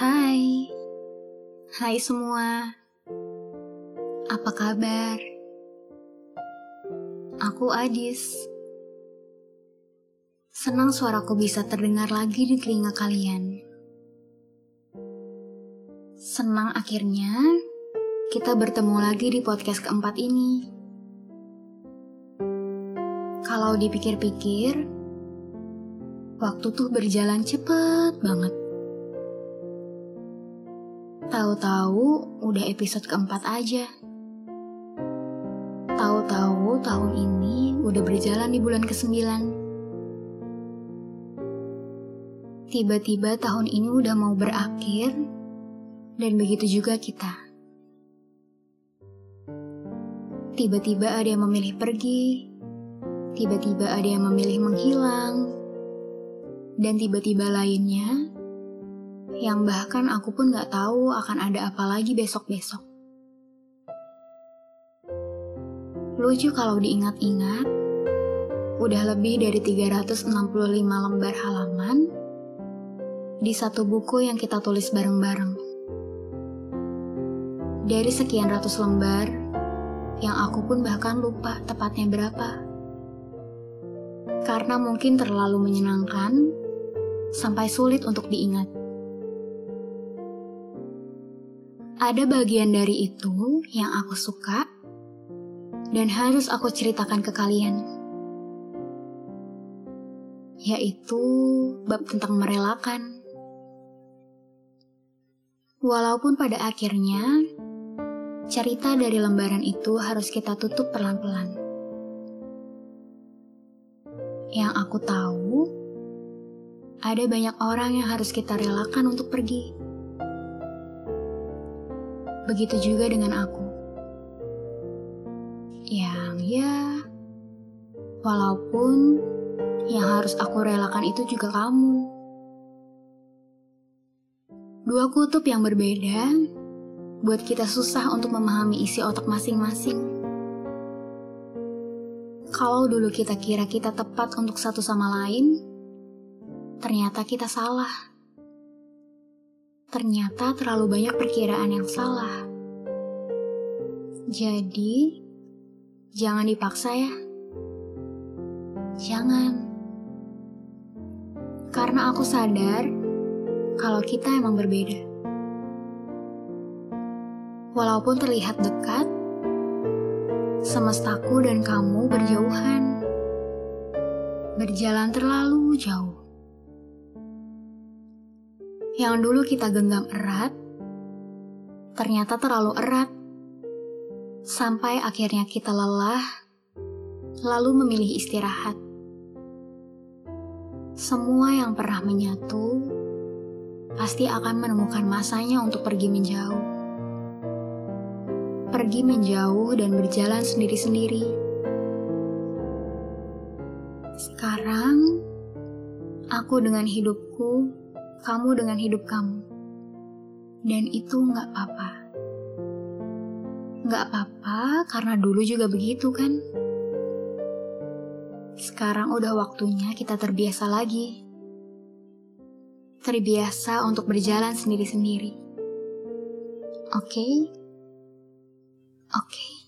Hai, hai semua. Apa kabar? Aku Adis. Senang suaraku bisa terdengar lagi di telinga kalian. Senang akhirnya kita bertemu lagi di podcast keempat ini. Kalau dipikir-pikir, waktu tuh berjalan cepet banget. Tahu-tahu udah episode keempat aja. Tahu-tahu tahun ini udah berjalan di bulan ke-9. Tiba-tiba tahun ini udah mau berakhir, dan begitu juga kita. Tiba-tiba ada yang memilih pergi, tiba-tiba ada yang memilih menghilang, dan tiba-tiba lainnya yang bahkan aku pun gak tahu akan ada apa lagi besok-besok. Lucu kalau diingat-ingat, udah lebih dari 365 lembar halaman di satu buku yang kita tulis bareng-bareng. Dari sekian ratus lembar, yang aku pun bahkan lupa tepatnya berapa. Karena mungkin terlalu menyenangkan, sampai sulit untuk diingat. Ada bagian dari itu yang aku suka dan harus aku ceritakan ke kalian. Yaitu bab tentang merelakan. Walaupun pada akhirnya cerita dari lembaran itu harus kita tutup pelan-pelan. Yang aku tahu, ada banyak orang yang harus kita relakan untuk pergi. Begitu juga dengan aku. Yang ya, walaupun yang harus aku relakan itu juga kamu. Dua kutub yang berbeda buat kita susah untuk memahami isi otak masing-masing. Kalau dulu kita kira kita tepat untuk satu sama lain, ternyata kita salah ternyata terlalu banyak perkiraan yang salah. Jadi, jangan dipaksa ya. Jangan. Karena aku sadar kalau kita emang berbeda. Walaupun terlihat dekat, semestaku dan kamu berjauhan. Berjalan terlalu jauh yang dulu kita genggam erat, ternyata terlalu erat. Sampai akhirnya kita lelah, lalu memilih istirahat. Semua yang pernah menyatu pasti akan menemukan masanya untuk pergi menjauh. Pergi menjauh dan berjalan sendiri-sendiri. Sekarang, aku dengan hidupku kamu dengan hidup kamu. Dan itu nggak apa-apa. Nggak apa-apa karena dulu juga begitu kan. Sekarang udah waktunya kita terbiasa lagi. Terbiasa untuk berjalan sendiri-sendiri. Oke? Okay? Oke. Okay.